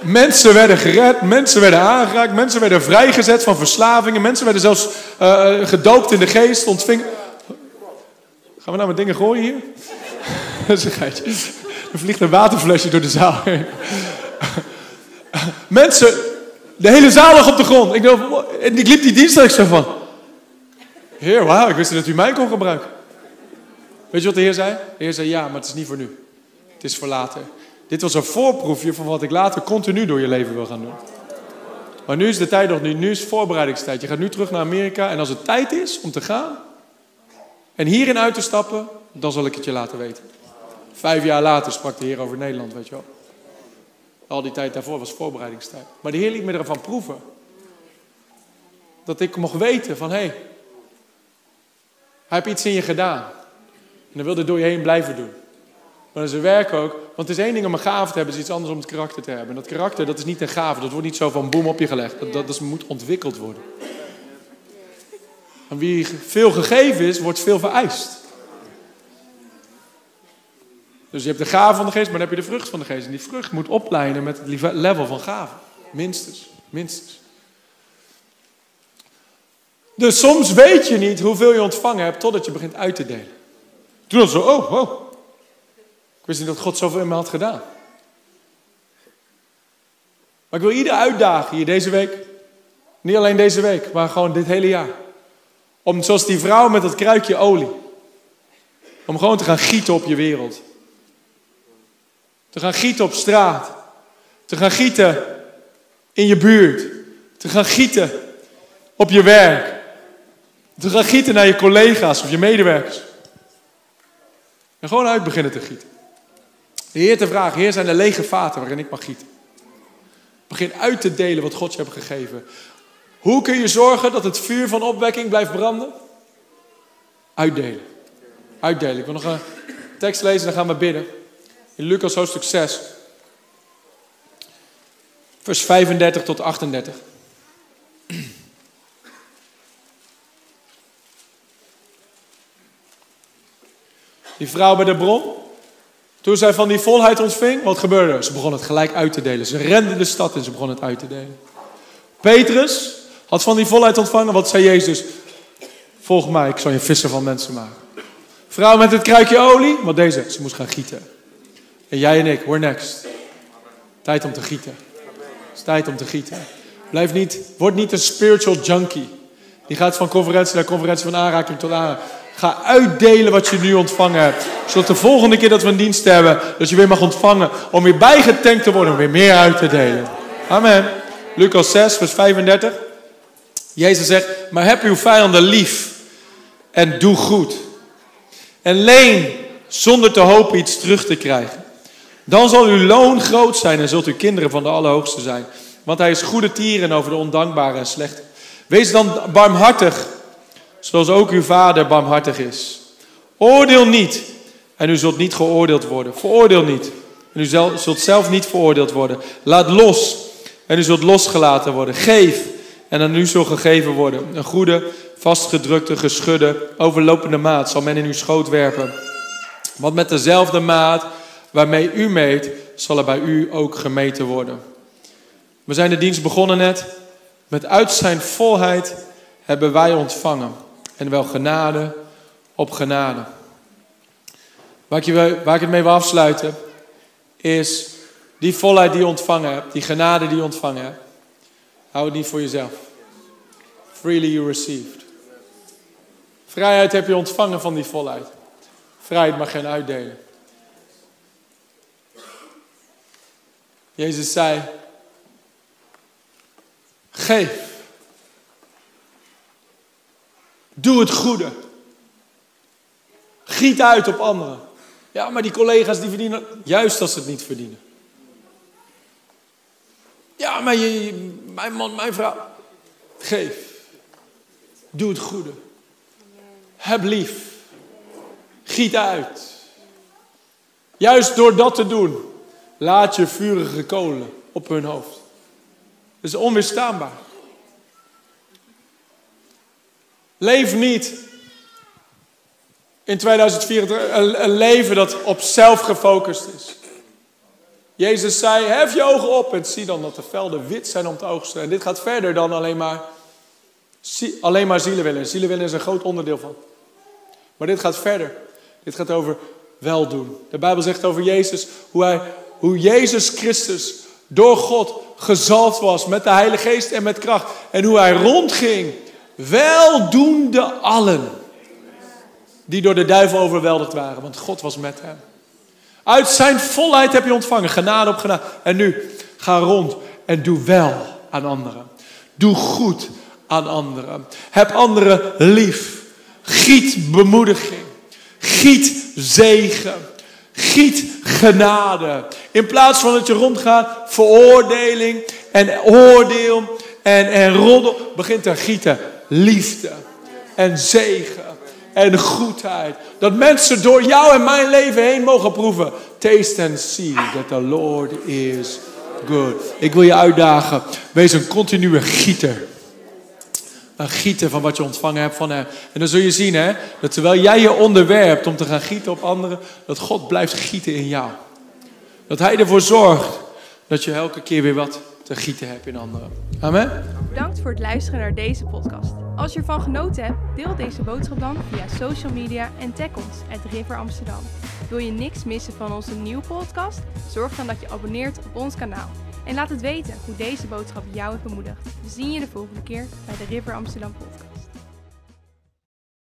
Mensen werden gered, mensen werden aangeraakt, mensen werden vrijgezet van verslavingen, mensen werden zelfs uh, gedoopt in de geest, ontvingen. Gaan we nou met dingen gooien hier? <laughs> Dat is een geitje. Er vliegt een waterflesje door de zaal heen. Mensen, de hele zaal lag op de grond. Ik, ik liep die dienst zo van. Heer, wauw, ik wist niet dat u mij kon gebruiken. Weet je wat de Heer zei? De Heer zei, ja, maar het is niet voor nu. Het is voor later. Dit was een voorproefje van wat ik later continu door je leven wil gaan doen. Maar nu is de tijd nog niet. Nu is voorbereidingstijd. Je gaat nu terug naar Amerika. En als het tijd is om te gaan en hierin uit te stappen, dan zal ik het je laten weten. Vijf jaar later sprak de Heer over Nederland, weet je wel. Al die tijd daarvoor was voorbereidingstijd. Maar de Heer liet me ervan proeven. Dat ik mocht weten van, hé, hey, hij heeft iets in je gedaan. En dan wil hij door je heen blijven doen. Maar dat is een werk ook. Want het is één ding om een gave te hebben, het is iets anders om het karakter te hebben. En dat karakter, dat is niet een gave. Dat wordt niet zo van boem op je gelegd. Dat, dat, dat moet ontwikkeld worden. En wie veel gegeven is, wordt veel vereist. Dus je hebt de gave van de geest, maar dan heb je de vrucht van de geest. En die vrucht moet opleiden met het level van gave. Minstens. Minstens. Dus soms weet je niet hoeveel je ontvangen hebt totdat je begint uit te delen. Toen was zo, oh, oh. Ik wist niet dat God zoveel in me had gedaan. Maar ik wil ieder uitdagen hier deze week. Niet alleen deze week, maar gewoon dit hele jaar. Om zoals die vrouw met dat kruikje olie. Om gewoon te gaan gieten op je wereld. Te gaan gieten op straat. Te gaan gieten in je buurt. Te gaan gieten op je werk. Te gieten naar je collega's of je medewerkers. En gewoon uit beginnen te gieten. De Heer te vragen, Heer zijn er lege vaten waarin ik mag gieten. Begin uit te delen wat God je hebt gegeven. Hoe kun je zorgen dat het vuur van opwekking blijft branden? Uitdelen. Uitdelen. Ik wil nog een tekst lezen, dan gaan we bidden. In Lucas hoofdstuk 6. Vers 35 tot 38. Die vrouw bij de bron. Toen zij van die volheid ontving, wat gebeurde er? Ze begon het gelijk uit te delen. Ze rende de stad in, ze begon het uit te delen. Petrus had van die volheid ontvangen. Wat zei Jezus? Volg mij, ik zal je visser van mensen maken. Vrouw met het kruikje olie, wat deze? Ze moest gaan gieten. En jij en ik, we're next. Tijd om te gieten. Het is tijd om te gieten. Blijf niet, word niet een spiritual junkie. Die gaat van conferentie naar conferentie, van aanraking tot aanraking. Ga uitdelen wat je nu ontvangen hebt. Zodat de volgende keer dat we een dienst hebben, dat je weer mag ontvangen. Om weer bijgetankt te worden, om weer meer uit te delen. Amen. Lucas 6, vers 35. Jezus zegt, maar heb uw vijanden lief en doe goed. En leen zonder te hopen iets terug te krijgen. Dan zal uw loon groot zijn en zult u kinderen van de Allerhoogste zijn. Want hij is goede tieren over de ondankbare en slechte. Wees dan barmhartig, zoals ook uw vader barmhartig is. Oordeel niet en u zult niet geoordeeld worden. Veroordeel niet en u zult zelf niet veroordeeld worden. Laat los en u zult losgelaten worden. Geef en aan u zal gegeven worden. Een goede, vastgedrukte, geschudde, overlopende maat zal men in uw schoot werpen. Want met dezelfde maat waarmee u meet, zal er bij u ook gemeten worden. We zijn de dienst begonnen net. Met uit zijn volheid hebben wij ontvangen. En wel genade op genade. Waar ik, waar ik het mee wil afsluiten, is die volheid die je ontvangen hebt, die genade die je ontvangen hebt. Hou het niet voor jezelf. Freely you received. Vrijheid heb je ontvangen van die volheid. Vrijheid mag geen uitdelen. Jezus zei, geef. Doe het goede. Giet uit op anderen. Ja, maar die collega's die verdienen, juist als ze het niet verdienen. Ja, maar je, mijn man, mijn vrouw. Geef. Doe het goede. Heb lief. Giet uit. Juist door dat te doen, laat je vurige kolen op hun hoofd. Dat is onweerstaanbaar. Leef niet in 2024 een, leven dat op zelf gefocust is. Jezus zei, hef je ogen op en zie dan dat de velden wit zijn om te oogsten. En dit gaat verder dan alleen maar, alleen maar zielenwillen. Zielenwillen is een groot onderdeel van. Maar dit gaat verder. Dit gaat over weldoen. De Bijbel zegt over Jezus, hoe, hij, hoe Jezus Christus door God gezalfd was met de Heilige Geest en met kracht. En hoe hij rondging, weldoende allen die door de duivel overweldigd waren. Want God was met hem. Uit zijn volheid heb je ontvangen, genade op genade. En nu, ga rond en doe wel aan anderen. Doe goed aan anderen. Heb anderen lief. Giet bemoediging. Giet zegen. Giet genade. In plaats van dat je rondgaat, veroordeling en oordeel en, en roddel, begint te gieten liefde en zegen en goedheid. Dat mensen door jou en mijn leven heen mogen proeven. Taste and see that the Lord is good. Ik wil je uitdagen. Wees een continue gieter. Een gieter van wat je ontvangen hebt van hem. En dan zul je zien hè, dat terwijl jij je onderwerpt om te gaan gieten op anderen, dat God blijft gieten in jou. Dat hij ervoor zorgt dat je elke keer weer wat te gieten hebt in anderen. Amen. Bedankt voor het luisteren naar deze podcast. Als je ervan genoten hebt, deel deze boodschap dan via social media en tag ons, at River Amsterdam. Wil je niks missen van onze nieuwe podcast? Zorg dan dat je abonneert op ons kanaal. En laat het weten hoe deze boodschap jou heeft bemoedigd. We zien je de volgende keer bij de River Amsterdam podcast.